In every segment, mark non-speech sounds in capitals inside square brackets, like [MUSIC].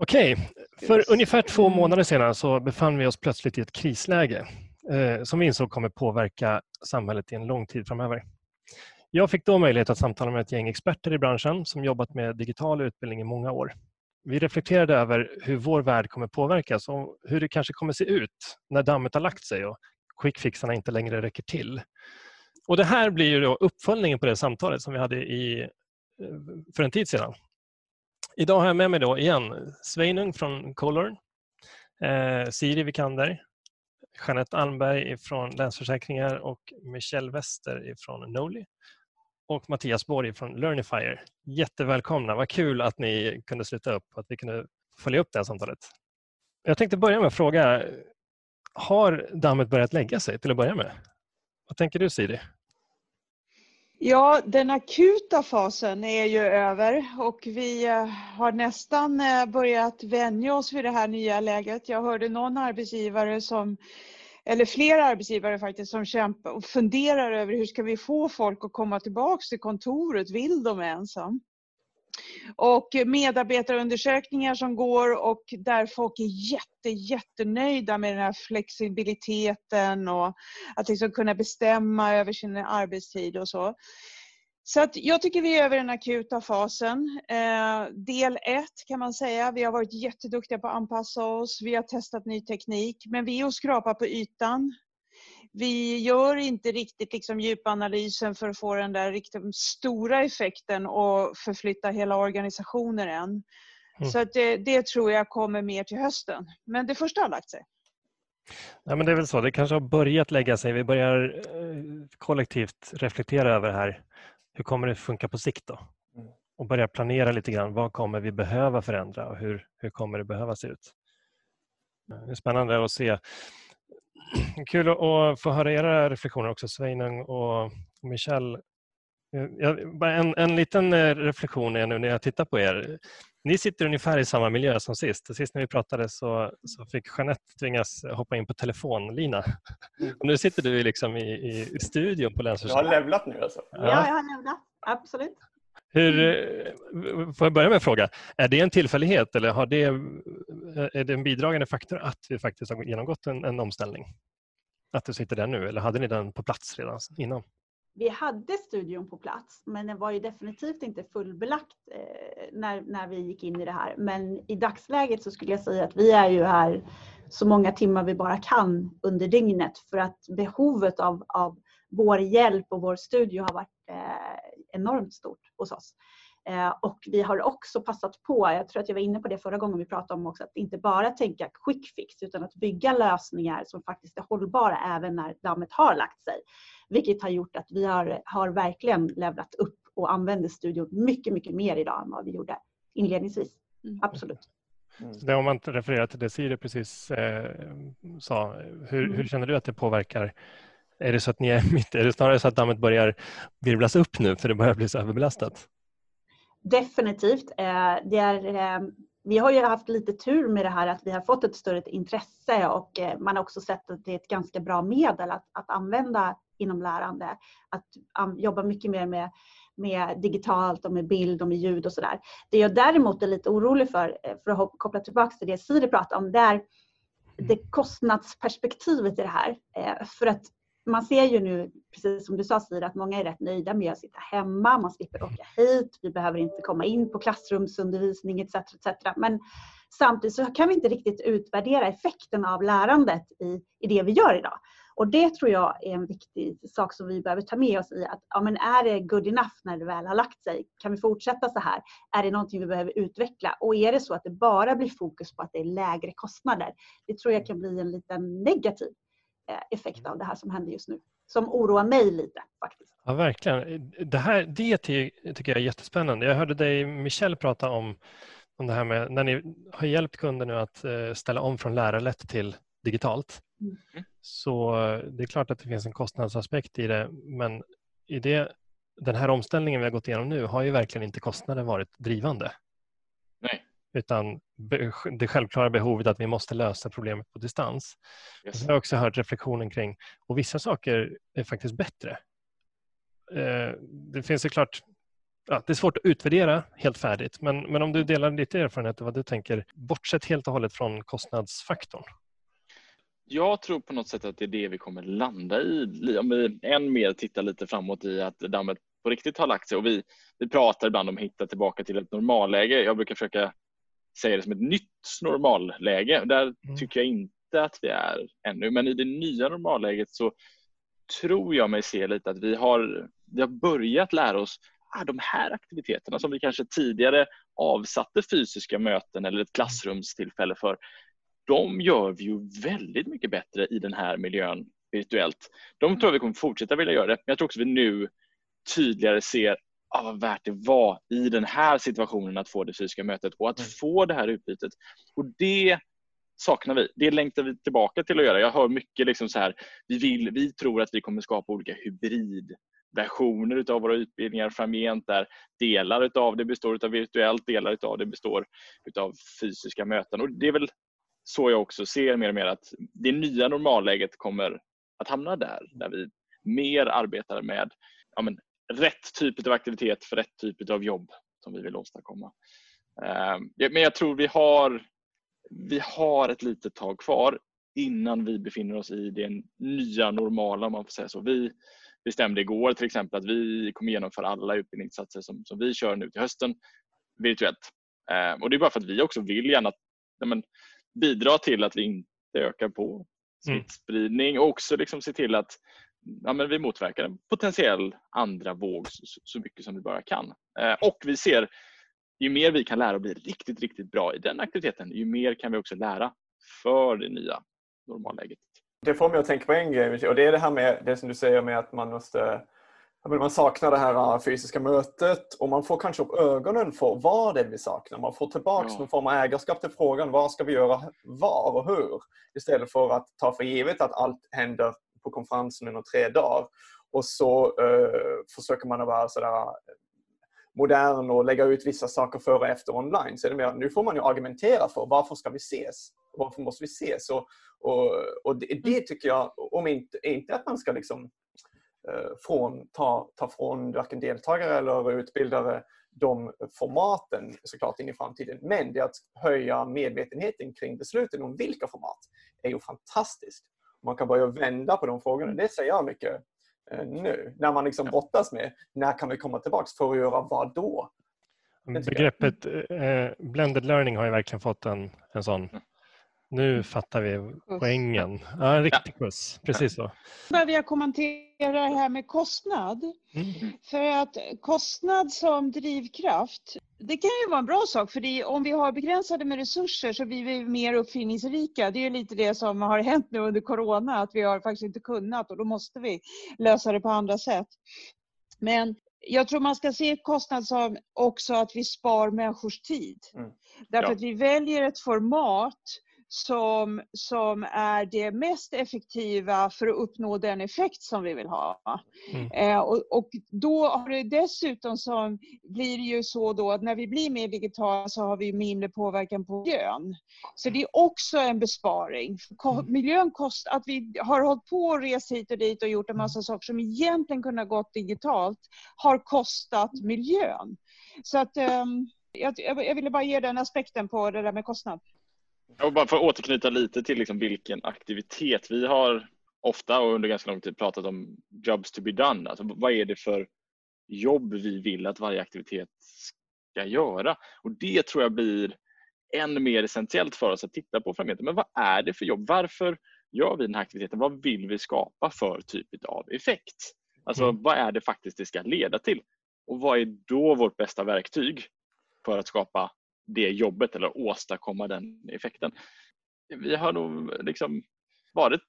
Okej, för ungefär två månader sedan så befann vi oss plötsligt i ett krisläge eh, som vi insåg kommer påverka samhället i en lång tid framöver. Jag fick då möjlighet att samtala med ett gäng experter i branschen som jobbat med digital utbildning i många år. Vi reflekterade över hur vår värld kommer påverkas och hur det kanske kommer se ut när dammet har lagt sig och quickfixarna inte längre räcker till. Och Det här blir ju uppföljningen på det samtalet som vi hade i, eh, för en tid sedan. Idag har jag med mig då igen Sveinung från Color, eh, Siri Vikander, Jeanette Almberg från Länsförsäkringar och Michelle Wester från Noli och Mattias Borg från Learnifier. Jättevälkomna, vad kul att ni kunde sluta upp och att vi kunde följa upp det här samtalet. Jag tänkte börja med att fråga, har dammet börjat lägga sig till att börja med? Vad tänker du Siri? Ja, den akuta fasen är ju över och vi eh, har nästan eh, börjat vänja oss vid det här nya läget. Jag hörde någon arbetsgivare som eller flera arbetsgivare faktiskt som kämpar och funderar över hur ska vi få folk att komma tillbaka till kontoret, vill de ens? Och medarbetarundersökningar som går och där folk är jätte, jättenöjda med den här flexibiliteten och att liksom kunna bestämma över sin arbetstid och så. Så att jag tycker vi är över den akuta fasen. Eh, del ett kan man säga. Vi har varit jätteduktiga på att anpassa oss. Vi har testat ny teknik. Men vi är och skrapar på ytan. Vi gör inte riktigt liksom djupanalysen för att få den där riktigt stora effekten och förflytta hela organisationer än. Mm. Så att det, det, tror jag kommer mer till hösten. Men det första har lagt sig. Ja, men det är väl så, det kanske har börjat lägga sig. Vi börjar eh, kollektivt reflektera över det här hur kommer det funka på sikt då? Mm. Och börja planera lite grann. Vad kommer vi behöva förändra och hur, hur kommer det behöva se ut? Det är spännande att se. [CLEARS THROAT] Kul att få höra era reflektioner också, Sveinung och Michelle. En, en liten eh, reflektion är nu när jag tittar på er. Ni sitter ungefär i samma miljö som sist. Sist när vi pratade så, så fick Jeanette tvingas hoppa in på telefonlina. Mm. Och nu sitter du liksom i, i studion på Länsförsäkringen. Du har levlat nu alltså? Ja, jag har levlat. Absolut. Hur, eh, får jag börja med en fråga? Är det en tillfällighet eller har det, är det en bidragande faktor att vi faktiskt har genomgått en, en omställning? Att du sitter där nu eller hade ni den på plats redan innan? vi hade studion på plats men den var ju definitivt inte fullbelagt eh, när, när vi gick in i det här. Men i dagsläget så skulle jag säga att vi är ju här så många timmar vi bara kan under dygnet för att behovet av, av vår hjälp och vår studio har varit eh, enormt stort hos oss. Eh, och vi har också passat på, jag tror att jag var inne på det förra gången vi pratade om också, att inte bara tänka quick fix utan att bygga lösningar som faktiskt är hållbara även när dammet har lagt sig. Vilket har gjort att vi har, har verkligen levlat upp och använder studion mycket, mycket mer idag än vad vi gjorde inledningsvis. Mm. Absolut. Mm. Det om man refererar till det Siri precis eh, sa, hur, mm. hur, känner du att det påverkar? Är det så att ni är [LAUGHS] mitt, är det snarare så att dammet börjar virvlas upp nu för det börjar bli så överbelastat? Definitivt. Eh, det är, eh, vi har ju haft lite tur med det här att vi har fått ett större intresse och eh, man har också sett att det är ett ganska bra medel att, att använda inom lärande. Att um, jobba mycket mer med, med digitalt och med bild och med ljud och sådär. Det jag däremot är lite orolig för, för att koppla tillbaka till det Siri pratade om, det är det kostnadsperspektivet i det här. För att man ser ju nu, precis som du sa Sira, att många är rätt nöjda med att sitta hemma. Man slipper åka hit. Vi behöver inte komma in på klassrumsundervisning etc. etc. Men samtidigt så kan vi inte riktigt utvärdera effekten av lärandet i, i det vi gör idag. Och det tror jag är en viktig sak som vi behöver ta med oss i att ja, men är det good enough när det väl har lagt sig? Kan vi fortsätta så här? Är det någonting vi behöver utveckla? Och är det så att det bara blir fokus på att det är lägre kostnader? Det tror jag kan bli en liten negativ effekt av det här som händer just nu. Som oroar mig lite faktiskt. Ja, verkligen. Det, här, det tycker jag är jättespännande. Jag hörde dig Michelle prata om, om det här med när ni har hjälpt kunder nu att eh, ställa om från lärarlätt till digitalt. Mm. Så det är klart att det finns en kostnadsaspekt i det men i det, den här omställningen vi har gått igenom nu har ju verkligen inte kostnaden varit drivande. Utan det självklara behovet att vi måste lösa problemet på distans. Yes. Jag har också hört reflektionen kring och vissa saker är faktiskt bättre. Eh, det finns såklart ja, det är svårt att utvärdera helt färdigt, men, men om du delar lite erfarenhet vad du tänker, bortsett helt och hållet från kostnadsfaktorn? Jag tror på något sätt att det är det vi kommer landa i. Om vi än mer tittar lite framåt i att dammet på riktigt har lagt sig och vi, vi pratar ibland om att hitta tillbaka till ett normalläge. Jag brukar försöka säga det som ett nytt normalläge. Där mm. tycker jag inte att vi är ännu, men i det nya normalläget så tror jag mig se lite att vi har, vi har börjat lära oss ah, de här aktiviteterna som vi kanske tidigare avsatte fysiska möten eller ett klassrumstillfälle för. De gör vi ju väldigt mycket bättre i den här miljön virtuellt. De tror jag vi kommer fortsätta vilja göra det, men jag tror också vi nu tydligare ser ah, vad värt det var i den här situationen att få det fysiska mötet och att mm. få det här utbytet. Och det saknar vi. Det längtar vi tillbaka till att göra. Jag hör mycket liksom så här, vi, vill, vi tror att vi kommer skapa olika hybridversioner av våra utbildningar framgent där delar av det består av virtuellt, delar av det består av fysiska möten. Och det är väl så jag också ser mer och mer att det nya normalläget kommer att hamna där, där vi mer arbetar med ja, men, rätt typ av aktivitet för rätt typ av jobb som vi vill åstadkomma. Ehm, men jag tror vi har, vi har ett litet tag kvar innan vi befinner oss i det nya normala om man får säga så. Vi bestämde igår till exempel att vi kommer genomföra alla utbildningsinsatser som, som vi kör nu till hösten virtuellt. Ehm, och det är bara för att vi också vill gärna men, bidra till att vi inte ökar på mm. smittspridning och också liksom se till att ja, men vi motverkar en potentiell andra våg så, så mycket som vi bara kan. Eh, och vi ser ju mer vi kan lära och bli riktigt, riktigt bra i den aktiviteten, ju mer kan vi också lära för det nya normalläget. Det får mig att tänka på en grej och det är det här med det som du säger med att man måste man saknar det här äh, fysiska mötet och man får kanske upp ögonen för vad det är vi saknar. Man får tillbaka ja. någon form av ägarskap till frågan vad ska vi göra var och hur? Istället för att ta för givet att allt händer på konferensen inom tre dagar. Och så uh, försöker man vara sådär äh, modern och lägga ut vissa saker före och efter online. Så mer, nu får man ju argumentera för varför ska vi ses? Varför måste vi ses? Och, och, och det, det, mm. tycker jag, om inte, inte att man ska liksom uh, från, ta, ta från varken deltagare eller utbildare de formaten såklart in i framtiden. Men det att höja medvetenheten kring besluten om vilka format är ju fantastiskt man kan börja vända på de frågorna. Det ser jag mycket eh, nu. När man liksom brottas med när kan vi komma tillbaks för att göra vad då? Begreppet eh, blended learning har ju verkligen fått en, en sån mm. Nu fattar vi poängen. Ja, en riktig puss. Precis så. Behöver jag kommentera det här med kostnad? Mm. För att kostnad som drivkraft det kan ju vara en bra sak, för det, om vi har begränsade med resurser så blir vi mer uppfinningsrika. Det är lite det som har hänt nu under corona, att vi har faktiskt inte kunnat och då måste vi lösa det på andra sätt. Men jag tror man ska se kostnad som också att vi spar människors tid. Mm. Därför ja. att vi väljer ett format som, som är det mest effektiva för att uppnå den effekt som vi vill ha. Mm. Eh, och, och, då har det dessutom så blir det ju så då att när vi blir mer digitala så har vi mindre påverkan på miljön. Så det är också en besparing. Mm. Miljön kostar, att vi har hållit på och rest hit och dit och gjort en mm. massa saker som egentligen kunde ha gått digitalt har kostat miljön. Så att um, jag, jag ville bara ge den aspekten på det där med kostnad. Och bara för att återknyta lite till liksom vilken aktivitet. Vi har ofta och under ganska lång tid pratat om jobs to be done. Alltså, vad är det för jobb vi vill att varje aktivitet ska göra? Och det tror jag blir än mer essentiellt för oss att titta på framöver. Men vad är det för jobb? Varför gör vi den här aktiviteten? Vad vill vi skapa för typ av effekt? Alltså mm. vad är det faktiskt det ska leda till? Och vad är då vårt bästa verktyg för att skapa det jobbet eller åstadkomma den effekten. Vi har nog liksom varit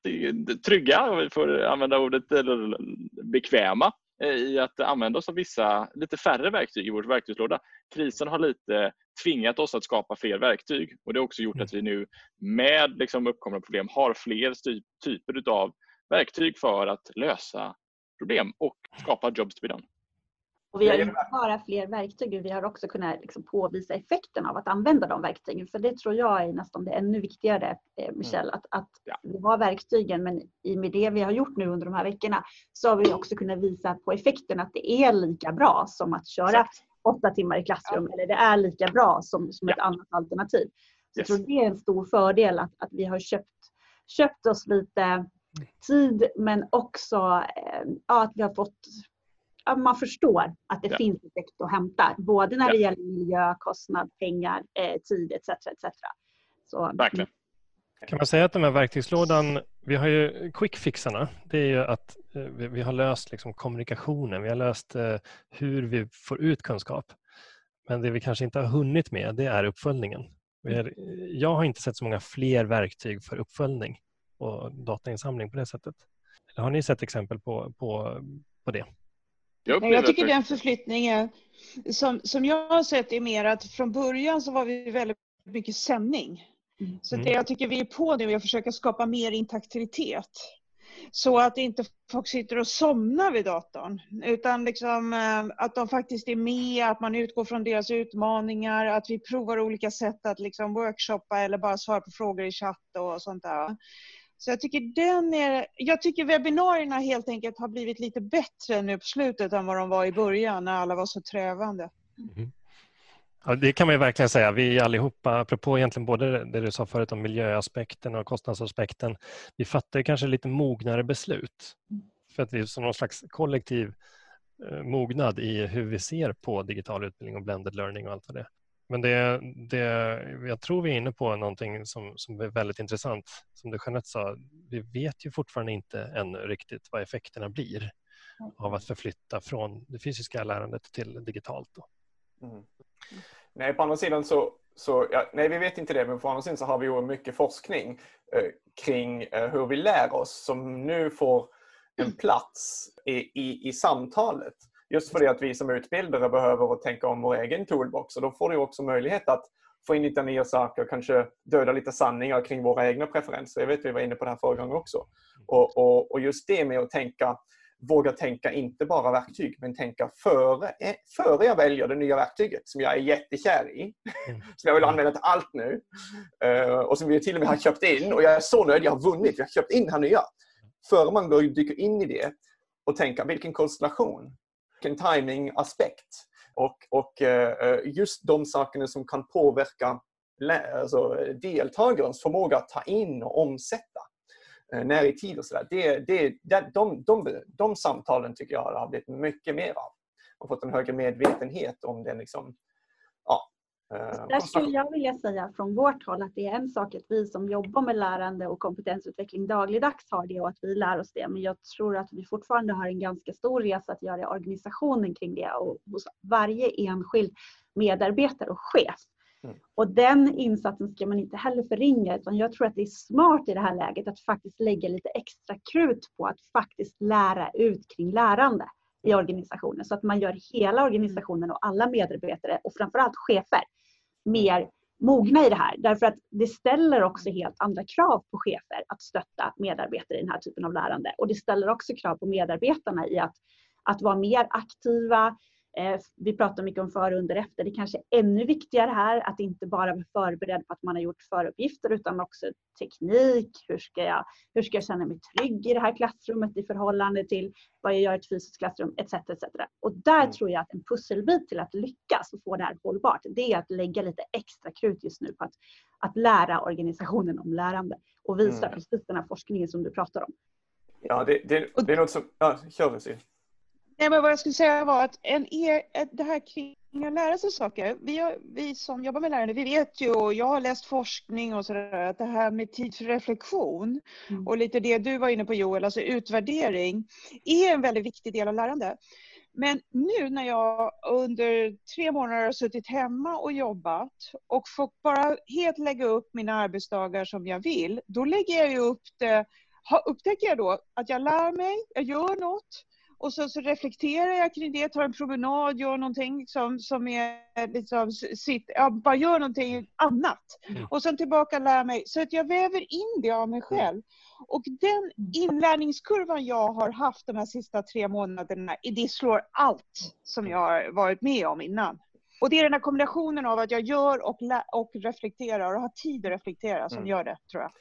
trygga, om vi får använda ordet, eller bekväma i att använda oss av vissa lite färre verktyg i vår verktygslåda. Krisen har lite tvingat oss att skapa fler verktyg och det har också gjort att vi nu med liksom uppkomna problem har fler typer av verktyg för att lösa problem och skapa jobs to be done. Och vi har inte bara fler verktyg, vi har också kunnat liksom påvisa effekten av att använda de verktygen. För det tror jag är nästan det ännu viktigare, eh, mm. Michelle, att, att ja. vi har verktygen men i med det vi har gjort nu under de här veckorna så har vi också kunnat visa på effekten att det är lika bra som att köra Exakt. åtta timmar i klassrum eller det är lika bra som, som ett Ja. annat alternativ. Så Yes. Jag tror det är en stor fördel att, att vi har köpt, köpt oss lite tid men också eh, ja, att vi har fått ja, man förstår att det Ja. finns effekt att hämta. Både när det Ja. gäller miljö, kostnad, pengar, eh, tid etc. etc. Så, Verkligen. Kan man säga att den här verktygslådan, vi har ju quickfixarna, det är ju att eh, vi, vi har löst liksom kommunikationen, vi har löst eh, hur vi får ut kunskap. Men det vi kanske inte har hunnit med, det är uppföljningen. Är, jag har inte sett så många fler verktyg för uppföljning och datainsamling på det sättet. Eller har ni sett exempel på, på, på det? Jag, Nej, jag tycker att- den förflyttningen som, som jag har sett är mer att från början så var vi väldigt mycket sändning. Mm. Så Mm. det jag tycker vi är på nu är att försöka skapa mer intaktivitet. Så att inte folk sitter och somnar vid datorn. Utan liksom, eh, att de faktiskt är med, att man utgår från deras utmaningar, att vi provar olika sätt att liksom workshoppa eller bara svara på frågor i chatt och sånt där. Så jag tycker, den är, jag tycker webbinarierna helt enkelt har blivit lite bättre nu på slutet än vad de var i början när alla var så trövande. Ja, det kan man ju verkligen säga. Vi allihopa, apropå egentligen både det du sa förut om miljöaspekten och kostnadsaspekten, vi fattar ju kanske lite mognare beslut. För att vi är som någon slags kollektiv eh, mognad i hur vi ser på digital utbildning och blended learning och allt vad det är. Men det, det, jag tror vi är inne på någonting som, som är väldigt intressant. Som du Jeanette sa, vi vet ju fortfarande inte ännu riktigt vad effekterna blir av att förflytta från det fysiska lärandet till digitalt. Då. Mm. Nej, på andra sidan så, så ja, nej, vi vet inte det, men på andra sidan så har vi ju mycket forskning eh, kring eh, hur vi lär oss som nu får en plats i, i, i samtalet. Just för det att vi som utbildare behöver att tänka om vår egen toolbox och då får du också möjlighet att få in lite nya saker, kanske döda lite sanningar kring våra egna preferenser. Jag vet vi var inne på det här förra gången också. Och, och, och just det med att tänka våga tänka inte bara verktyg, men tänka före, eh, före jag väljer det nya verktyget som jag är jättekär i. Mm. [LAUGHS] som jag vill använda till allt nu. Eh, och som vi till och med har köpt in. Och jag är så nöjd, jag har vunnit. Vi har köpt in det här nya. Före man går dyker in i det och tänka vilken konstellation, en timing-aspekt. och, och eh, eh, just de sakerna som kan påverka alltså, deltagarens förmåga att ta in och omsätta eh, när i tid och sådär. Det, det, det, de, de, de samtalen tycker jag har blivit mycket mer av. Och fått en högre medvetenhet om den liksom, eh, där skulle jag vilja säga från vårt håll att det är en sak att vi som jobbar med lärande och kompetensutveckling dagligdags har det och att vi lär oss det. Men jag tror att vi fortfarande har en ganska stor resa att göra i organisationen kring det och hos varje enskild medarbetare och chef. Mm. Och den insatsen ska man inte heller förringa utan jag tror att det är smart i det här läget att faktiskt lägga lite extra krut på att faktiskt lära ut kring lärande i organisationen så att man gör hela organisationen och alla medarbetare och framförallt chefer mer mogna i det här. Därför att det ställer också helt andra krav på chefer att stötta medarbetare i den här typen av lärande. Och det ställer också krav på medarbetarna i att, att vara mer aktiva. Eh, Vi pratar mycket om före, under, efter. Det kanske är ännu viktigare här att inte bara vara förberedd på att man har gjort föruppgifter utan också teknik. Hur ska jag, hur ska jag känna mig trygg i det här klassrummet i förhållande till vad jag gör i ett fysiskt klassrum etc. etc. Och där Mm. tror jag att en pusselbit till att lyckas och få det här hållbart, det är att lägga lite extra krut just nu på att, att lära organisationen om lärande och visa Mm. precis den här forskningen som du pratar om. Ja, det, det, det är något som... Ja, kör Lucy. Nej, men vad jag skulle säga var att en er, det här kring att lära sig saker. Vi, har, vi som jobbar med lärande, vi vet ju, och jag har läst forskning och sådär, att det här med tid för reflektion Mm. och lite det du var inne på Joel, alltså utvärdering, är en väldigt viktig del av lärande. Men nu när jag under tre månader har suttit hemma och jobbat och fått bara helt lägga upp mina arbetsdagar som jag vill, då lägger jag ju upp det, upptäcker jag då att jag lär mig, jag gör något och så, så reflekterar jag kring det, tar en promenad, gör någonting som, som är liksom sitt, ja, bara gör någonting annat. Mm. Och sen tillbaka lär mig. Så att jag väver in det av mig själv. Och den inlärningskurvan jag har haft de här sista tre månaderna, det slår allt som jag har varit med om innan. Och det är den här kombinationen av att jag gör och, och reflekterar och har tid att reflektera som Mm. gör det, tror jag.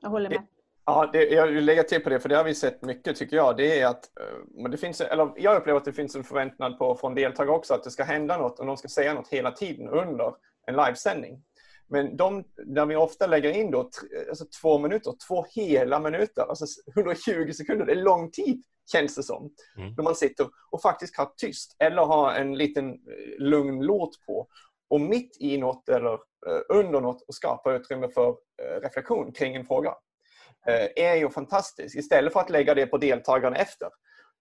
Jag håller med. Ja, det, jag vill lägga till på det, för det har vi sett mycket tycker jag. Det är att, eh, det finns, eller jag upplever att det finns en förväntan på, från deltagare också att det ska hända något och de ska säga något hela tiden under en livesändning. Men de, där vi ofta lägger in då, alltså två minuter, två hela minuter, alltså 120 sekunder, det är lång tid känns det som. Mm. När man sitter och faktiskt har tyst eller har en liten eh, lugn låt på. Och mitt i något eller eh, under något och skapa utrymme för reflektion kring en fråga. Eh, är ju fantastisk istället för att lägga det på deltagarna efter.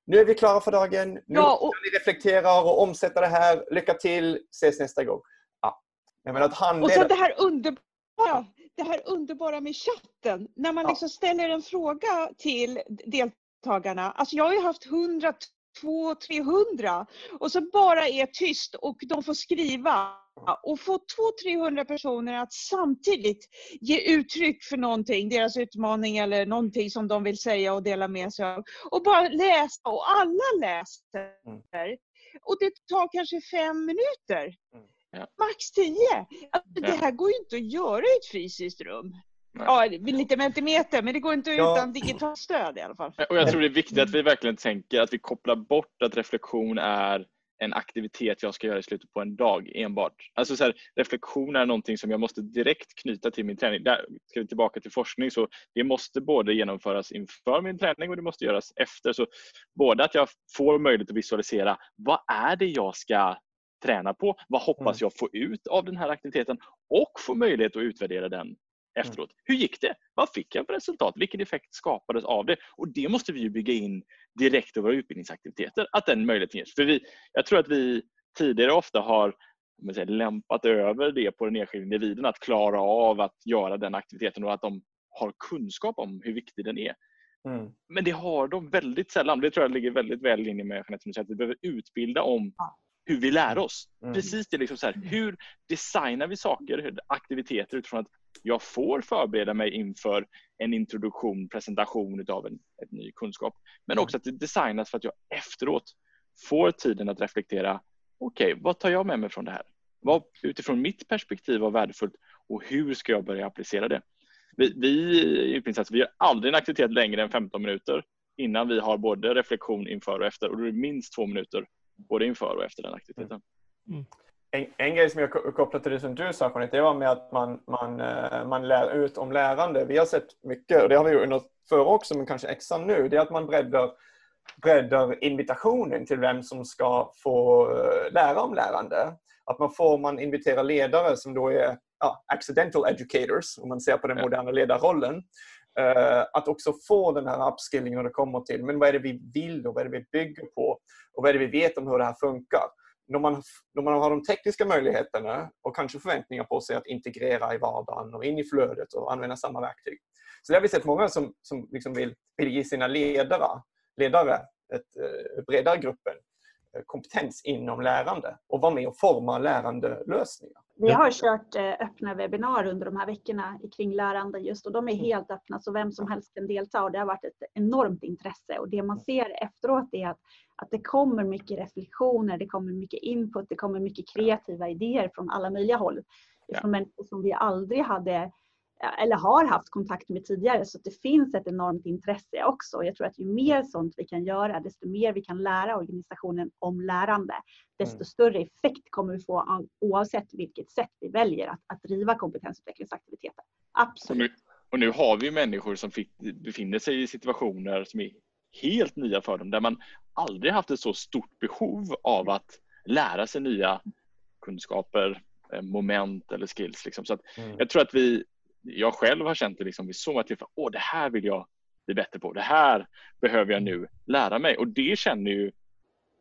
Nu är vi klara för dagen. Nu ja, och... ni reflektera och omsätta det här. Lycka till. Ses nästa gång. Ja. Jag menar att handleda... Och så det här underbara, det här underbara med chatten. När man liksom ställer en fråga till deltagarna. Alltså jag har ju haft 100 200-300 och så bara är tyst och de får skriva och få 200-300 personer att samtidigt ge uttryck för någonting, deras utmaning eller någonting som de vill säga och dela med sig av. Och bara läsa och alla läser. Mm. Och det tar kanske fem minuter. Mm. Ja. Max tio. Alltså, det här går ju inte att göra i ett fysiskt rum. Ja, lite mentimeter, men det går inte ja. utan digitalt stöd i alla fall. Och jag tror det är viktigt att vi verkligen tänker att vi kopplar bort att reflektion är en aktivitet jag ska göra i slutet på en dag enbart. Alltså så här, reflektion är någonting som jag måste direkt knyta till min träning. Där ska vi tillbaka till forskning så det måste både genomföras inför min träning och det måste göras efter. Så både att jag får möjlighet att visualisera vad är det jag ska träna på? Vad hoppas mm. jag få ut av den här aktiviteten? Och få möjlighet att utvärdera den efteråt. Hur gick det? Vad fick jag för resultat? Vilken effekt skapades av det? Och det måste vi bygga in direkt i våra utbildningsaktiviteter, att den möjligheten ges. För vi, jag tror att vi tidigare ofta har säger, lämpat över det på den enskilda individen att klara av att göra den aktiviteten och att de har kunskap om hur viktig den är. Mm. Men det har de väldigt sällan. Det tror jag ligger väldigt väl i linje med Jeanette, att vi behöver utbilda om hur vi lär oss. Mm. Precis det, liksom så här, hur designar vi saker, aktiviteter utifrån att jag får förbereda mig inför en introduktion, presentation av en, ett ny kunskap. Men också att det designas för att jag efteråt får tiden att reflektera. Okej, okay, vad tar jag med mig från det här? Vad utifrån mitt perspektiv var värdefullt och hur ska jag börja applicera det? Vi, vi i utbildningsinsats, vi gör aldrig en aktivitet längre än 15 minuter innan vi har både reflektion inför och efter och då är det minst två minuter både inför och efter den aktiviteten. Mm. mm. En, en grej som jag kopplar till det som du sa Jeanette, det var med att man, man, eh, man lär ut om lärande. Vi har sett mycket, och det har vi under förra också, men kanske extra nu, det är att man breddar, breddar invitationen till vem som ska få eh, lära om lärande. Att man får, man inviterar ledare som då är ja, accidental educators, om man ser på den moderna ledarrollen. Uh, att också få den här upskillingen när det kommer till men vad är det vi vill och vad är det vi bygger på och vad är det vi vet om hur det här funkar när man, när man har de tekniska möjligheterna och kanske förväntningar på sig att integrera i vardagen och in i flödet och använda samma verktyg. Så det har vi sett många som, som liksom vill, vill ge sina ledare, ledare ett, eh, bredare gruppen kompetens inom lärande och vara med och forma lärandelösningar. Vi har kört eh, öppna webbinar under de här veckorna kring lärande just och de är mm. helt öppna så vem som helst kan delta och det har varit ett enormt intresse och det man ser efteråt är att att det kommer mycket reflektioner, det kommer mycket input, det kommer mycket kreativa idéer från alla möjliga håll. Ja. Från människor som vi aldrig hade eller har haft kontakt med tidigare. Så det finns ett enormt intresse också. Jag tror att ju mer sånt vi kan göra, desto mer vi kan lära organisationen om lärande, desto mm. större effekt kommer vi få oavsett vilket sätt vi väljer att, att driva kompetensutvecklingsaktiviteter. Absolut. Och nu, och nu har vi människor som befinner sig i situationer som är helt nya för dem, där man aldrig haft ett så stort behov av att lära sig nya kunskaper, eh, moment eller skills. Liksom. Så mm. Jag tror att vi, jag själv har känt det liksom vid så många tillfällen, åh det här vill jag bli bättre på, det här behöver jag nu lära mig och det känner ju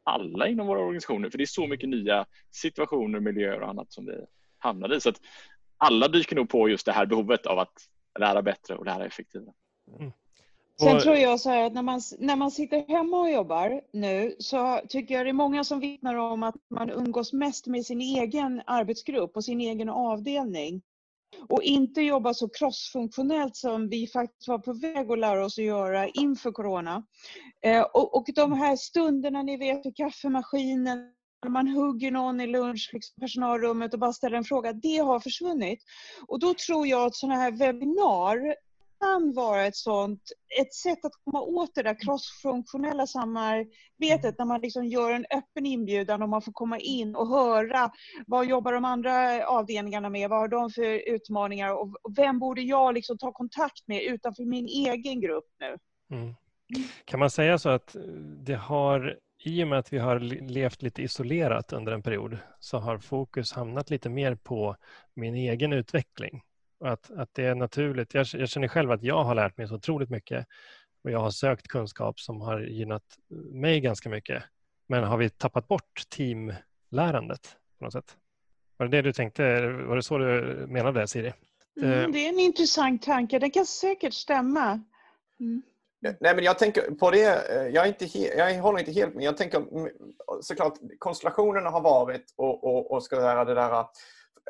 alla inom våra organisationer för det är så mycket nya situationer, miljöer och annat som vi hamnar i. Så att alla dyker nog på just det här behovet av att lära bättre och lära effektivare. Mm. Sen tror jag så att när man, när man sitter hemma och jobbar nu så tycker jag det är många som vittnar om att man umgås mest med sin egen arbetsgrupp och sin egen avdelning. Och inte jobba så crossfunktionellt som vi faktiskt var på väg att lära oss att göra inför Corona. Eh, och, och de här stunderna ni vet i kaffemaskinen, man hugger någon i lunch, liksom personalrummet och bara ställer en fråga, det har försvunnit. Och då tror jag att sådana här webbinar kan vara ett sånt, ett sätt att komma åt det där crossfunktionella samarbetet när man liksom gör en öppen inbjudan och man får komma in och höra vad jobbar de andra avdelningarna med, vad har de för utmaningar och vem borde jag liksom ta kontakt med utanför min egen grupp nu. Mm. Kan man säga så att det har i och med att vi har levt lite isolerat under en period så har fokus hamnat lite mer på min egen utveckling. Att, att det är naturligt. Jag, jag känner själv att jag har lärt mig så otroligt mycket och jag har sökt kunskap som har gynnat mig ganska mycket. Men har vi tappat bort teamlärandet på något sätt? Var det det du tänkte? Var det så du menade Siri? Mm, det är en intressant tanke. Den kan säkert stämma. Mm. Nej, men jag tänker på det. Eh, jag, är inte he, jag håller inte helt med. Jag tänker såklart konstellationerna har varit och, och, och ska säga det där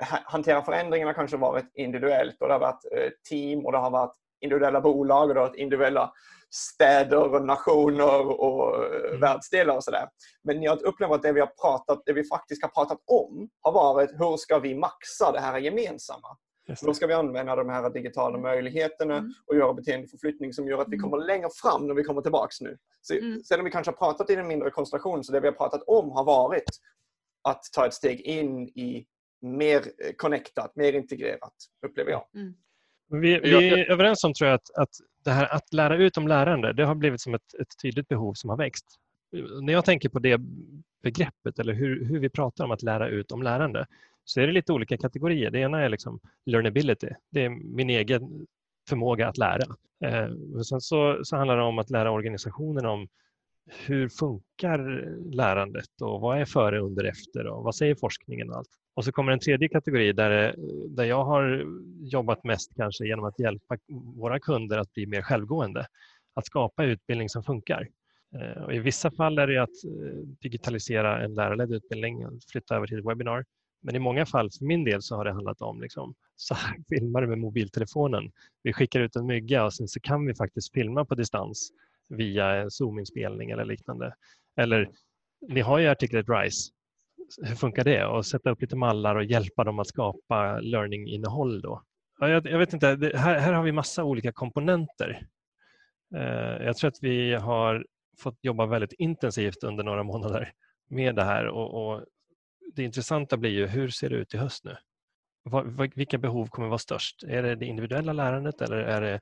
hantera förändringarna kanske varit individuellt och det har varit eh, team och det har varit individuella bolag och det har varit individuella städer, nationer och eh, mm. världsdelar och sådär. Men jag upplever att det vi, har pratat, det vi faktiskt har pratat om har varit hur ska vi maxa det här gemensamma? Då ska vi använda de här digitala möjligheterna mm. och göra beteendeförflyttning som gör att vi mm. kommer längre fram när vi kommer tillbaks nu. Så, mm. Sen om vi kanske har pratat i en mindre konstellation, så det vi har pratat om har varit att ta ett steg in i mer connectat, mer integrerat, upplever jag. Mm. Vi, vi, är överens om tror jag att, att det här att lära ut om lärande, det har blivit som ett, ett tydligt behov som har växt. När jag tänker på det begreppet eller hur, hur vi pratar om att lära ut om lärande så är det lite olika kategorier. Det ena är liksom learnability. Det är min egen förmåga att lära. Eh, och sen så, så handlar det om att lära organisationen om hur funkar lärandet och vad är före, under, efter och vad säger forskningen och allt. Och så kommer en tredje kategori där, eh, där jag har jobbat mest kanske genom att hjälpa våra kunder att bli mer självgående. Att skapa utbildning som funkar. Eh, och I vissa fall är det att eh, digitalisera en lärarledd utbildning, flytta över till webbinar. Men i många fall, för min del, så har det handlat om liksom, så här [LAUGHS] filmar du med mobiltelefonen. Vi skickar ut en mygga och sen så kan vi faktiskt filma på distans via en Zoom-inspelning eller liknande. Eller, ni har ju artiklet RISE. Hur funkar det? Och sätta upp lite mallar och hjälpa dem att skapa learning-innehåll då. Jag, jag vet inte, det, här, här har vi massa olika komponenter. Eh, jag tror att vi har fått jobba väldigt intensivt under några månader med det här och, och det intressanta blir ju hur ser det ut i höst nu? Vilka behov kommer vara störst? Är det det individuella lärandet eller är det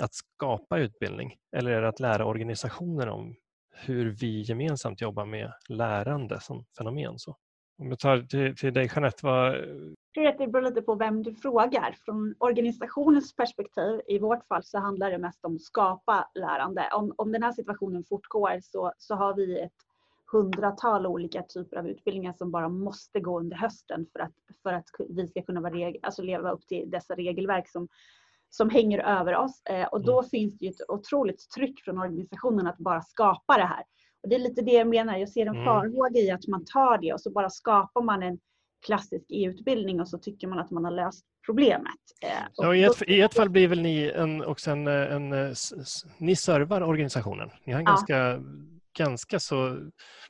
att skapa utbildning? Eller är det att lära organisationer om hur vi gemensamt jobbar med lärande som fenomen? Så. Om jag tar till, till dig Jeanette, vad... Eh, det beror lite på vem du frågar. Från organisationens perspektiv, i vårt fall så handlar det mest om att skapa lärande. Om, om den här situationen fortgår så, så har vi ett hundratal olika typer av utbildningar som bara måste gå under hösten för att, för att vi ska kunna vara alltså leva upp till dessa regelverk som, som hänger över oss. Eh, och då mm. finns det ju ett otroligt tryck från organisationen att bara skapa det här. Och det är lite det jag menar, jag ser en mm. farhåga i att man tar det och så bara skapar man en klassisk e-utbildning och så tycker man att man har löst problemet. Eh, ja, i, ett, I ett fall blir väl ni en, också en, en, en ni servar organisationen. Ni har en ja. ganska, ganska så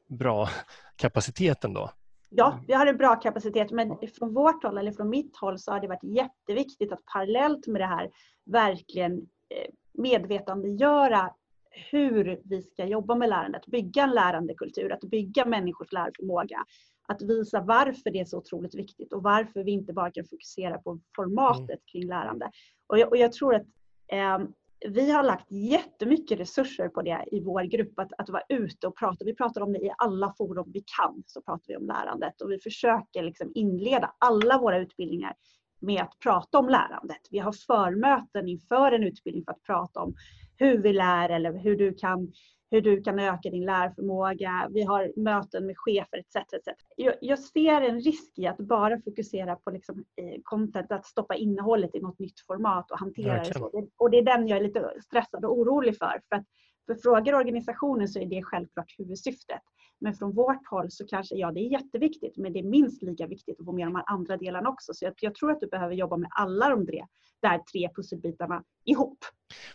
bra [LAUGHS] kapacitet ändå. Ja, vi har en bra kapacitet men från vårt håll eller från mitt håll så har det varit jätteviktigt att parallellt med det här verkligen eh, medvetandegöra hur vi ska jobba med lärandet, bygga en lärandekultur, att bygga människors lärförmåga. Att visa varför det är så otroligt viktigt och varför vi inte bara kan fokusera på formatet mm. kring lärande. Och jag, och jag tror att eh, vi har lagt jättemycket resurser på det i vår grupp, att, att vara ute och prata. Vi pratar om det i alla forum vi kan, så pratar vi om lärandet och vi försöker liksom inleda alla våra utbildningar med att prata om lärandet. Vi har förmöten inför en utbildning för att prata om hur vi lär eller hur du kan hur du kan öka din lärförmåga. Vi har möten med chefer etc. etc. Jag, jag ser en risk i att bara fokusera på liksom, eh, content, att stoppa innehållet i något nytt format och hantera det så. Och det är den jag är lite stressad och orolig för. för att för frågar organisationen så är det självklart huvudsyftet. Men från vårt håll så kanske, ja det är jätteviktigt, men det är minst lika viktigt att få med de här andra delarna också. Så jag, jag tror att du behöver jobba med alla de där tre pusselbitarna ihop.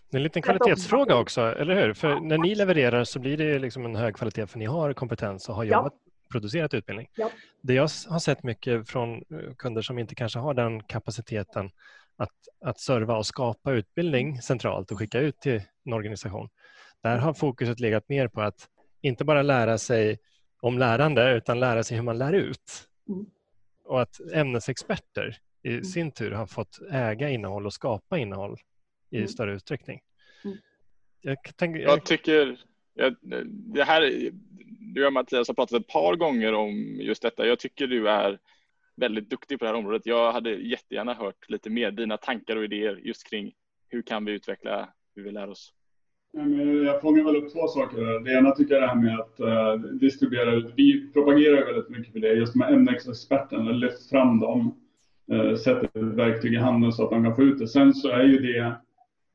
Det är en liten kvalitetsfråga också, eller hur? För när ni levererar så blir det liksom en hög kvalitet för ni har kompetens och har jobbat ja producerat utbildning. Ja. Det jag har sett mycket från eh, kunder som inte kanske har den kapaciteten att, att serva och skapa utbildning centralt och skicka ut till en organisation. Där har fokuset legat mer på att inte bara lära sig om lärande utan lära sig hur man lär ut. Mm. Och att ämnesexperter i mm. sin tur har fått äga innehåll och skapa innehåll i mm. större utsträckning. Mm. Jag, tänker, jag... jag tycker, jag, det här, du och Mattias har pratat ett par gånger om just detta. Jag tycker du är väldigt duktig på det här området. Jag hade jättegärna hört lite mer dina tankar och idéer just kring hur kan vi utveckla hur vi lär oss. Jag fångar väl upp två saker. Det ena tycker jag är det här med att uh, distribuera ut. Vi propagerar väldigt mycket för det. Just här ämnesexperterna, lyft fram dem. Uh, sätter ett verktyg i handen så att de kan få ut det. Sen så är ju det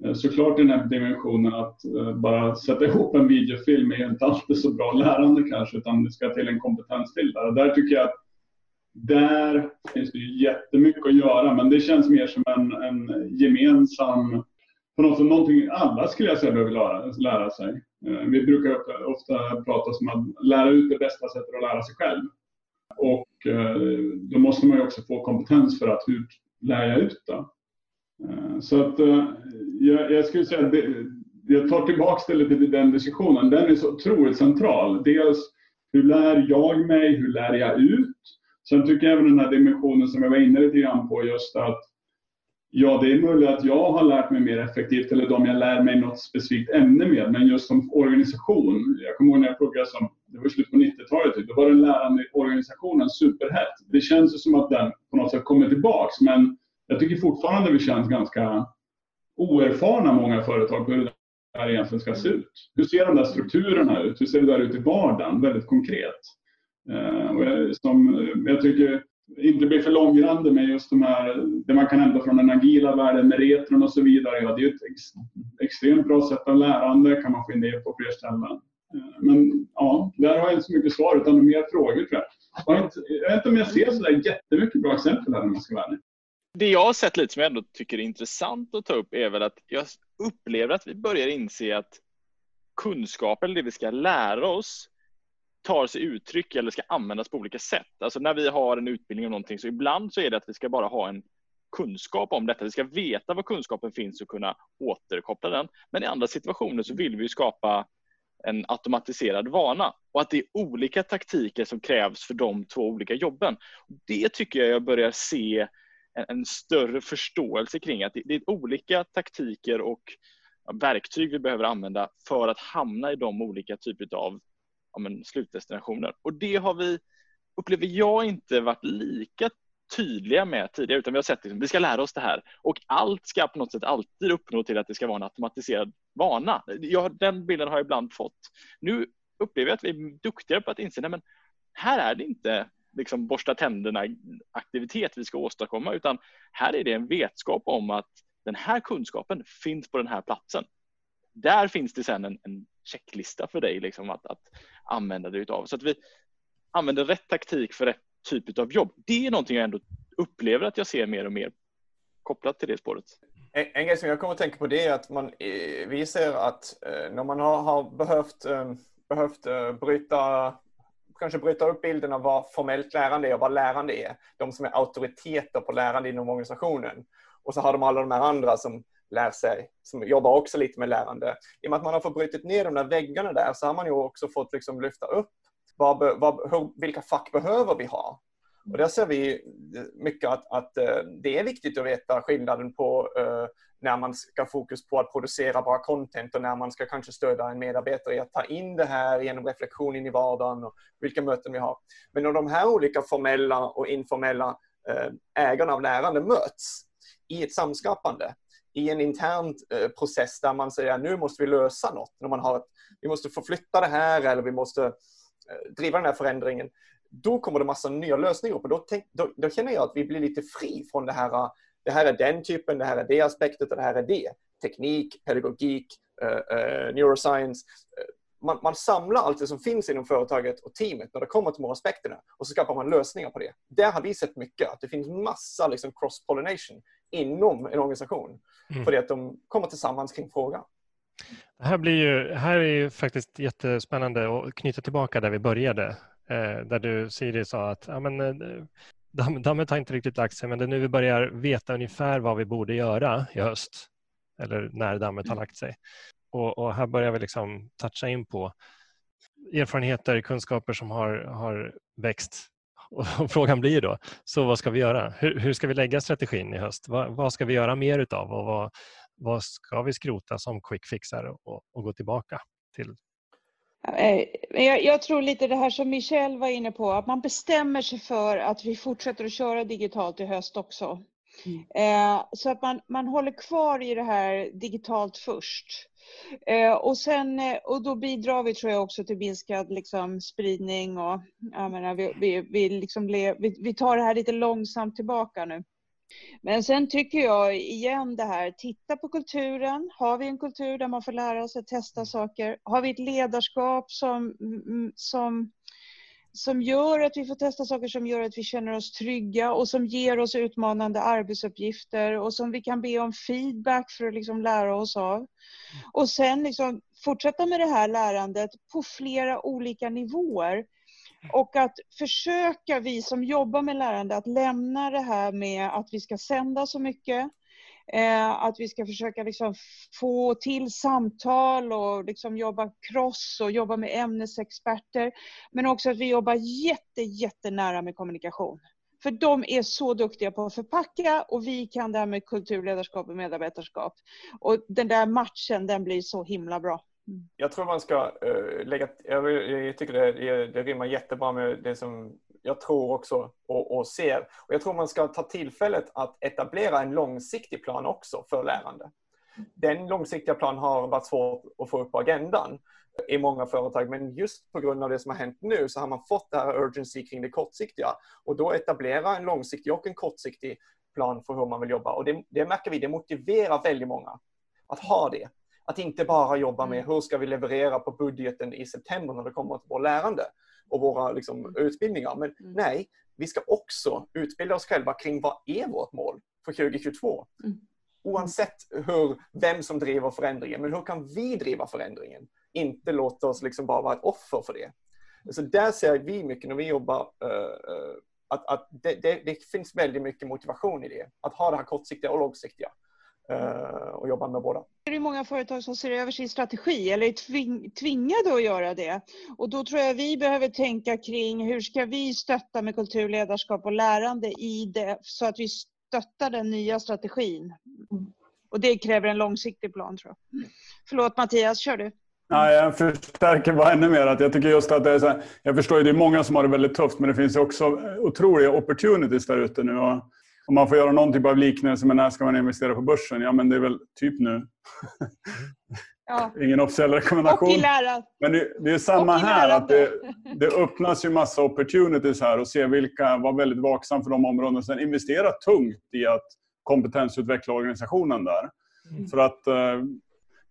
Eh, såklart i den här dimensionen att eh, bara sätta ihop en videofilm är inte alltid så bra lärande kanske, utan det ska till en kompetens till Där Där tycker jag att där finns det ju jättemycket att göra, men det känns mer som en, en gemensam på något sätt någonting alla skulle jag säga behöver lära, lära sig. Eh, vi brukar ofta prata om att lära ut det bästa sättet att lära sig själv. Och då måste man ju också få kompetens för att hur lär jag ut det? Eh, så att eh, jag, jag skulle säga att det, jag tar tillbaka det lite till den diskussionen. Den är så otroligt central. Dels hur lär jag mig? Hur lär jag ut? Sen tycker jag även den här dimensionen som jag var inne lite grann på just att Ja, det är möjligt att jag har lärt mig mer effektivt eller de jag lär mig något specifikt ämne med. Men just som organisation. Jag kommer ihåg när jag pluggade som, det var slut på 90-talet, typ, då var den lärande organisationen superhett. Det känns ju som att den på något sätt kommer tillbaks. Men jag tycker fortfarande vi känns ganska oerfarna många företag på hur det här egentligen ska se ut. Hur ser de där strukturerna ut? Hur ser det där ut i vardagen? Väldigt konkret. Eh, och jag, som, eh, jag tycker inte bli för långrandig med just de här, det man kan hämta från den agila världen med retron och så vidare. Ja, det är ett ex, extremt bra sätt av lärande, kan man få in det på fler ställen. Eh, men ja, där har jag inte så mycket svar utan mer frågor tror jag. Jag, vet inte om jag ser sådär jättemycket bra exempel här om jag ska vara ärlig. Det jag har sett lite som jag ändå tycker är intressant att ta upp är väl att jag upplever att vi börjar inse att kunskap eller det vi ska lära oss tar sig uttryck eller ska användas på olika sätt. Alltså när vi har en utbildning om någonting så ibland så är det att vi ska bara ha en kunskap om detta. Vi ska veta var kunskapen finns och kunna återkoppla den. Men i andra situationer så vill vi skapa en automatiserad vana och att det är olika taktiker som krävs för de två olika jobben. Det tycker jag jag börjar se en, en större förståelse kring att det, det är olika taktiker och verktyg vi behöver använda för att hamna i de olika typer av ja, men, slutdestinationer. Och det har vi, upplever jag, inte varit lika tydliga med tidigare, utan vi har sett att liksom, vi ska lära oss det här och allt ska på något sätt alltid uppnå till att det ska vara en automatiserad vana. Jag, den bilden har jag ibland fått. Nu upplever jag att vi är duktigare på att inse, att här är det inte liksom borsta tänderna aktivitet vi ska åstadkomma, utan här är det en vetskap om att den här kunskapen finns på den här platsen. Där finns det sen en, en checklista för dig liksom att, att använda dig utav. Så att vi använder rätt taktik för rätt typ av jobb. Det är någonting jag ändå upplever att jag ser mer och mer kopplat till det spåret. En, en grej som jag kommer att tänka på det är att man, eh, vi ser att eh, när man har, har behövt, eh, behövt bryta kanske bryta upp bilden av vad formellt lärande är och vad lärande är. De som är auktoriteter på lärande inom organisationen. Och så har de alla de här andra som lär sig, som jobbar också lite med lärande. I och med att man har fått brutit ner de där väggarna där så har man ju också fått liksom lyfta upp vad, vad, hur, vilka fack behöver vi ha? Och där ser vi eh, mycket att, att eh, det är viktigt att veta skillnaden på eh, när man ska fokus på att producera bra content och när man ska kanske stödja en medarbetare i att ta in det här genom reflektion in i vardagen och vilka möten vi har. Men när de här olika formella och informella ägarna av lärande möts i ett samskapande i en intern process där man säger nu måste vi lösa något. När man har ett, vi måste förflytta det här eller vi måste driva den här förändringen. Då kommer det massa nya lösningar upp och då, tänk, då, då, känner jag att vi blir lite fri från det här. Det här är den typen, det här är det aspektet och det här är det. Teknik, pedagogik, uh, uh, neuroscience. Man, man, samlar allt det som finns inom företaget och teamet när det kommer till de här aspekterna och så skapar man lösningar på det. Där har vi sett mycket, att det finns massa liksom, cross-pollination inom en organisation. Mm. För att de kommer tillsammans kring frågan. Det här, blir ju, här är ju faktiskt jättespännande att knyta tillbaka där vi började. Eh, där du Siri sa att ja, men, eh, dammet har inte riktigt lagt sig men det är nu vi börjar veta ungefär vad vi borde göra i höst. Eller när dammet har lagt sig. Och, och här börjar vi liksom toucha in på erfarenheter, kunskaper som har, har växt. [LAUGHS] Och frågan blir då, så vad ska vi göra? Hur, hur ska vi lägga strategin i höst? Vad, vad, ska vi göra mer utav och vad, vad ska vi skrota som quick fixar och, och gå tillbaka till? Eh, jag, jag tror lite det här som Michelle var inne på, att man bestämmer sig för att vi fortsätter att köra digitalt i höst också. Mm. Eh, så att man, man håller kvar i det här digitalt först. Eh, och, sen, eh, och då bidrar vi tror jag också till minskad liksom, spridning och jag menar, vi, vi, vi, liksom vi, vi tar det här lite långsamt tillbaka nu. Men sen tycker jag igen det här, titta på kulturen. Har vi en kultur där man får lära sig testa saker? Har vi ett ledarskap som, mm, som som gör att vi får testa saker som gör att vi känner oss trygga och som ger oss utmanande arbetsuppgifter och som vi kan be om feedback för att liksom lära oss av. Och sen liksom fortsätta med det här lärandet på flera olika nivåer. Och att försöka, vi som jobbar med lärande, att lämna det här med att vi ska sända så mycket. Eh, att vi ska försöka liksom få till samtal och liksom jobba cross och jobba med ämnesexperter. Men också att vi jobbar jätte, jättenära med kommunikation. För de är så duktiga på att förpacka och vi kan det här med kulturledarskap och medarbetarskap. Och den där matchen den blir så himla bra. Mm. Jag tror man ska uh, lägga, jag, jag tycker det, det rimmar jättebra med det som jag tror också och, och, ser. Och jag tror man ska ta tillfället att etablera en långsiktig plan också för lärande. Den långsiktiga planen har varit svår att få upp på agendan i många företag, men just på grund av det som har hänt nu så har man fått det här urgency kring det kortsiktiga och då etablera en långsiktig och en kortsiktig plan för hur man vill jobba. Och det, det märker vi, det motiverar väldigt många att ha det. Att inte bara jobba med mm. hur ska vi leverera på budgeten i september när det kommer till vårt lärande och våra liksom, mm. utbildningar. Men mm. nej, vi ska också utbilda oss själva kring vad är vårt mål för 2022? Mm. Oavsett hur, vem som driver förändringen, men hur kan vi driva förändringen? Inte låta oss liksom bara vara ett offer för det. Så där ser vi mycket när vi jobbar uh, att, att det, det, det, finns väldigt mycket motivation i det. Att ha det här kortsiktiga och långsiktiga. Eh, och jobbar med båda. Många företag som ser över sin strategi eller är tving, tvingade att göra det. Och då tror jag vi behöver tänka kring hur ska vi stötta med kulturledarskap och lärande i det så att vi stöttar den nya strategin. Och det kräver en långsiktig plan tror jag. Förlåt Mattias, kör du. Ja, jag förstärker bara ännu mer att jag tycker just att det är så här, jag förstår ju det är många som har det väldigt tufft men det finns också otroliga opportunities där ute nu. Och om man får göra någon typ av liknelse med när ska man investera på börsen? Ja, men det är väl typ nu. Ja. Ingen officiell rekommendation. Och i lära. Men det, det är samma här. att det, det, öppnas ju massa opportunities här och se vilka, var väldigt vaksam för de områdena. Sen investera tungt i att kompetensutveckla organisationen där. Mm. För att eh,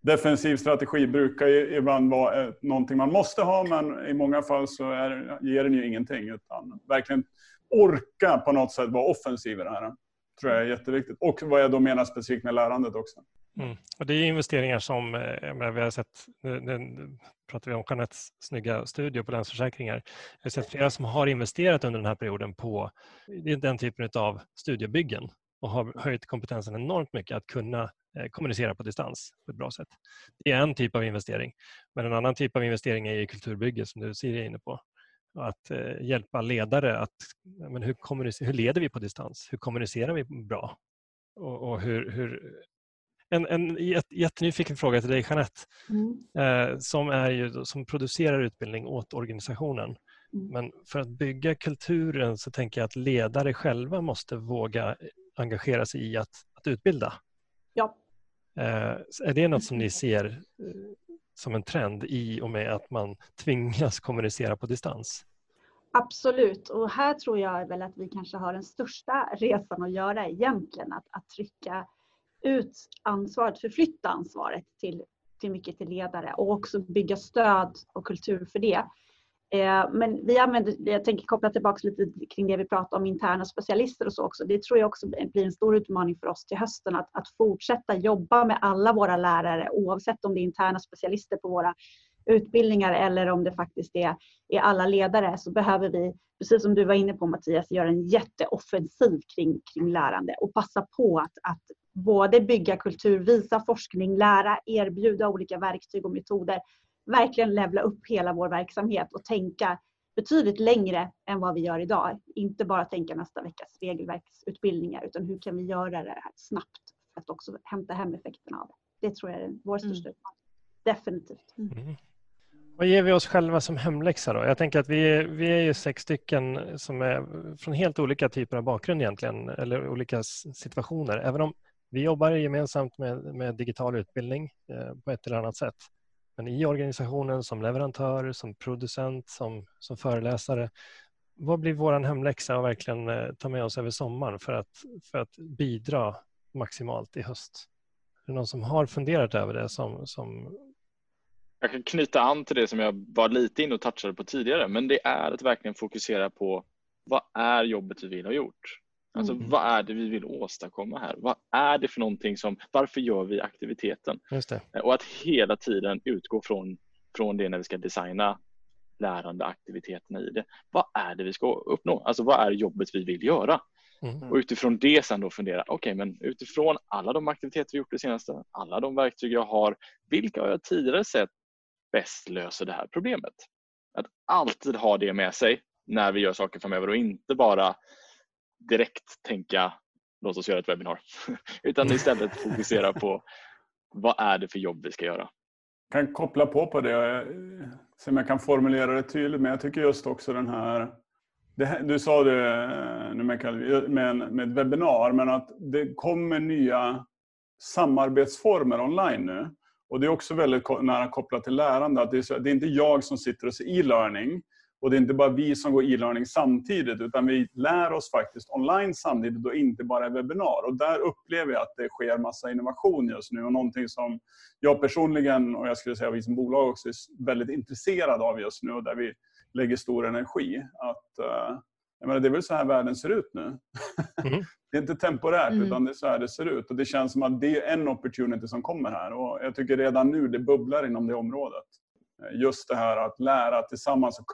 defensiv strategi brukar ju ibland vara eh, någonting man måste ha men i många fall så är, ger den ju ingenting. Utan verkligen orka på något sätt vara offensiv i det här. tror jag är jätteviktigt. Och vad jag då menar specifikt med lärandet också. Mm. Och det är investeringar som eh, menar, vi har sett, nu pratar vi om Jeanettes snygga studio på Länsförsäkringar. Jag har sett flera som har investerat under den här perioden på den typen av studiebyggen och har höjt kompetensen enormt mycket att kunna eh, kommunicera på distans på ett bra sätt. Det är en typ av investering. Men en annan typ av investering är kulturbygge som du Siri är inne på att eh, hjälpa ledare att men hur, hur leder vi på distans? Hur kommunicerar vi bra? Och, och hur, hur, en, en jättenyfiken fråga till dig Jeanette mm. eh, som, är ju, som producerar utbildning åt organisationen. Mm. Men för att bygga kulturen så tänker jag att ledare själva måste våga engagera sig i att, att utbilda. Ja. Eh, är det något som ni ser eh, som en trend i och med att man tvingas kommunicera på distans? Absolut, och här tror jag väl att vi kanske har den största resan att göra egentligen. Att, att trycka ut ansvaret, förflytta ansvaret till, till mycket till ledare och också bygga stöd och kultur för det. Eh, men vi använder, jag tänker koppla tillbaka lite kring det vi pratade om interna specialister och så också. Det tror jag också blir en stor utmaning för oss till hösten att, att fortsätta jobba med alla våra lärare oavsett om det är interna specialister på våra utbildningar eller om det faktiskt är, är alla ledare så behöver vi, precis som du var inne på Mattias, göra en jätteoffensiv kring, kring lärande och passa på att, att både bygga kultur, visa forskning, lära, erbjuda olika verktyg och metoder. Verkligen levla upp hela vår verksamhet och tänka betydligt längre än vad vi gör idag. Inte bara tänka nästa veckas regelverksutbildningar utan hur kan vi göra det här snabbt för att också hämta hem effekterna av det. Det tror jag är vår största mm. utmaning. Definitivt. Mm. Vad ger vi oss själva som hemläxa då? Jag tänker att vi är, vi är ju sex stycken som är från helt olika typer av bakgrund egentligen, eller olika situationer. Även om vi jobbar gemensamt med, med digital utbildning eh, på ett eller annat sätt. Men i organisationen som leverantör, som producent, som, som föreläsare. Vad blir vår hemläxa att verkligen eh, ta med oss över sommaren för att, för att bidra maximalt i höst? Är det någon som har funderat över det som, som jag kan knyta an till det som jag var lite inne och touchade på tidigare, men det är att verkligen fokusera på vad är jobbet vi vill ha gjort? Alltså mm. vad är det vi vill åstadkomma här? Vad är det för någonting som, varför gör vi aktiviteten? Och att hela tiden utgå från, från det när vi ska designa lärande aktiviteterna i det. Vad är det vi ska uppnå? Alltså vad är jobbet vi vill göra? Mm. Och utifrån det sen då fundera, okej okay, men utifrån alla de aktiviteter vi gjort det senaste, alla de verktyg jag har, vilka har jag tidigare sett bäst löser det här problemet? Att alltid ha det med sig när vi gör saker framöver och inte bara direkt tänka låt oss göra ett webbinar. [LAUGHS] Utan istället fokusera på vad är det för jobb vi ska göra. Jag kan koppla på på det, eh, se om jag kan formulera det tydligt. Men jag tycker just också den här det, du sa det eh, med, med webbinar, men att det kommer nya samarbetsformer online nu. Och Det är också väldigt nära kopplat till lärande. Att det, är så, det är inte jag som sitter och ser e-learning och det är inte bara vi som går e-learning samtidigt utan vi lär oss faktiskt online samtidigt och inte bara i webbinar. Och där upplever jag att det sker massa innovation just nu och någonting som jag personligen och jag skulle säga vi som bolag också är väldigt intresserade av just nu och där vi lägger stor energi. Att, uh, jag menar, det är väl så här världen ser ut nu. Mm. [LAUGHS] det är inte temporärt mm. utan det är så här det ser ut. Och det känns som att det är en opportunity som kommer här. Och jag tycker redan nu det bubblar inom det området. Just det här att lära tillsammans och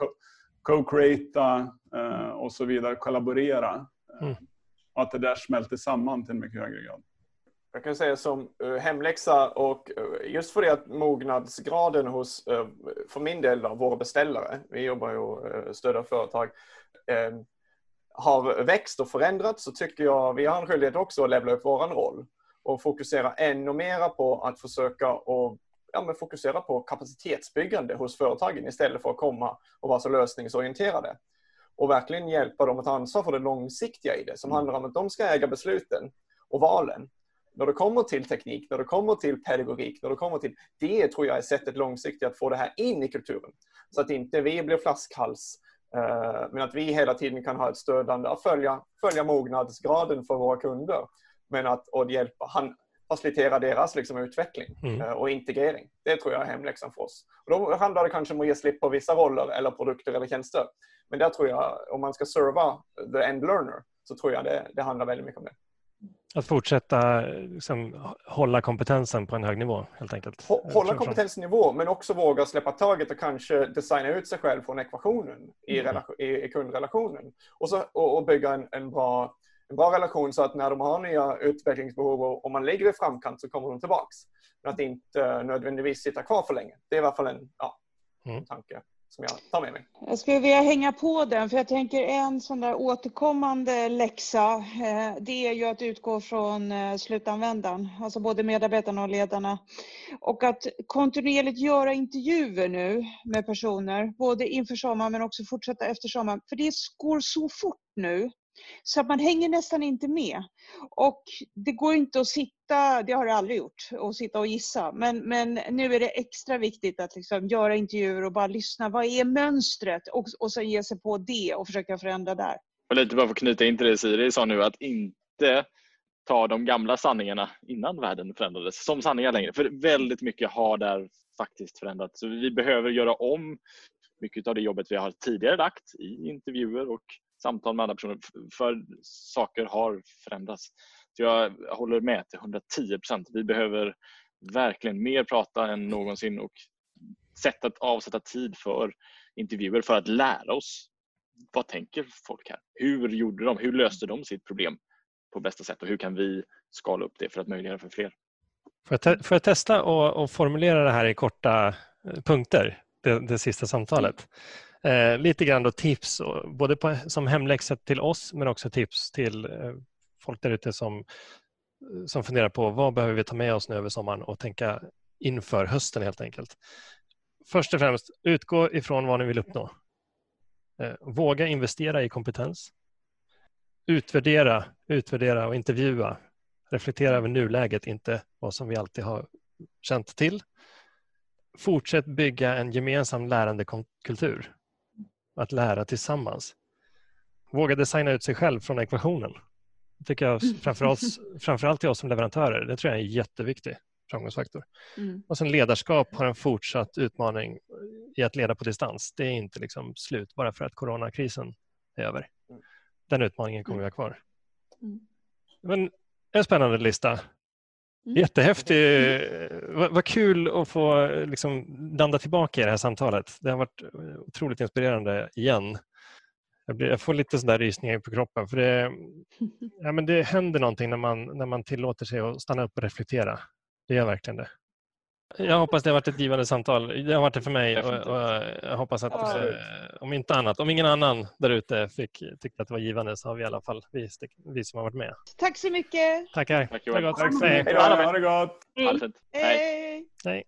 co-creata eh, och så vidare, kollaborera. Mm. Och att det där smälter samman till en mycket högre grad. Jag kan säga som uh, hemläxa och uh, just för det att mognadsgraden hos, för min del, då, våra beställare, vi jobbar ju och stöder företag, har växt och förändrats så tycker jag vi har en skyldighet också att levla upp vår roll och fokusera ännu mera på att försöka och ja, men fokusera på kapacitetsbyggande hos företagen istället för att komma och vara så lösningsorienterade. Och verkligen hjälpa dem att ta ansvar för det långsiktiga i det som mm. handlar om att de ska äga besluten och valen. När det kommer till teknik, när det kommer till pedagogik, när det kommer till... Det tror jag är sättet långsiktigt att få det här in i kulturen. Så att inte vi blir flaskhals Eh, men att vi hela tiden kan ha ett stödande, att följa, följa mognadsgraden för våra kunder. Men att och hjälpa, han, facilitera deras liksom, utveckling mm. Eh, och integrering. Det tror jag är hemläxan för oss. Och då handlar det kanske om att ge slipp på vissa roller eller produkter eller tjänster. Men där tror jag, om man ska serva the end learner, så tror jag det, det handlar väldigt mycket om det. Att fortsätta liksom, hålla kompetensen på en hög nivå helt enkelt. Hålla kompetensnivå men också våga släppa taget och kanske designa ut sig själv från ekvationen i, mm. i, i kundrelationen. Och, så, och, och bygga en, en, bra, en bra relation så att när de har nya utvecklingsbehov och, och man ligger i framkant så kommer de tillbaks. Men att inte nödvändigtvis sitta kvar för länge. Det är i alla fall en ja, mm. tanke som jag tar med mig. Jag skulle vilja hänga på den, för jag tänker en sån där återkommande läxa, eh, det är ju att utgå från eh, slutanvändaren, alltså både medarbetarna och ledarna. Och att kontinuerligt göra intervjuer nu med personer, både inför sommaren men också fortsätta efter sommaren, för det går så fort nu. Så att man hänger nästan inte med. Och det går inte att sitta, det har det aldrig gjort, att sitta och gissa. Men, men nu är det extra viktigt att liksom göra intervjuer och bara lyssna. Vad är mönstret? Och, och sen ge sig på det och försöka förändra där. Och lite bara för att knyta in till det Siri sa nu, att inte ta de gamla sanningarna innan världen förändrades som sanningar längre. För väldigt mycket har där faktiskt förändrats. Så vi behöver göra om mycket av det jobbet vi har tidigare lagt i intervjuer och samtal med andra personer för saker har förändrats. Så jag håller med till 110 procent. Vi behöver verkligen mer prata än någonsin och sätt att avsätta tid för intervjuer för att lära oss vad tänker folk här? Hur gjorde de? Hur löste de sitt problem på bästa sätt och hur kan vi skala upp det för att möjliggöra för fler? Får jag, får jag testa och, och, formulera det här i korta eh, punkter, det, det sista samtalet? Eh, lite grann då tips, både på, som hemläxa till oss men också tips till eh, folk där ute som, eh, som funderar på vad behöver vi ta med oss nu över sommaren och tänka inför hösten helt enkelt. Först och främst, utgå ifrån vad ni vill uppnå. Eh, våga investera i kompetens. Utvärdera, utvärdera och intervjua. Reflektera över nuläget, inte vad som vi alltid har känt till. Fortsätt bygga en gemensam lärandekultur. Att lära tillsammans. Våga designa ut sig själv från ekvationen. Det tycker jag framförallt, [LAUGHS] framförallt till oss som leverantörer. Det tror jag är en jätteviktig framgångsfaktor. Mm. Och sen ledarskap har en fortsatt utmaning i att leda på distans. Det är inte liksom slut bara för att coronakrisen är över. Mm. Den utmaningen kommer vi ha kvar. Mm. Men en spännande lista. Mm. Jättehäftig. Vad, vad kul att få liksom landa tillbaka i det här samtalet. Det har varit otroligt inspirerande igen. Jag, blir, jag får lite sådär rysningar på kroppen. För det, [LAUGHS] ja, men det händer någonting när man, när man tillåter sig att stanna upp och reflektera. Det gör verkligen det. Jag hoppas det har varit ett givande samtal. Det har varit det för mig och, och jag hoppas att ja. om inte annat, om ingen annan där ute fick tyckte att det var givande så har vi i alla fall vi, vi som har varit med. Tack så mycket. Tackar. Tack, Tack, Tack, Hej då. Ha det gott. Hej. Hej. Hej.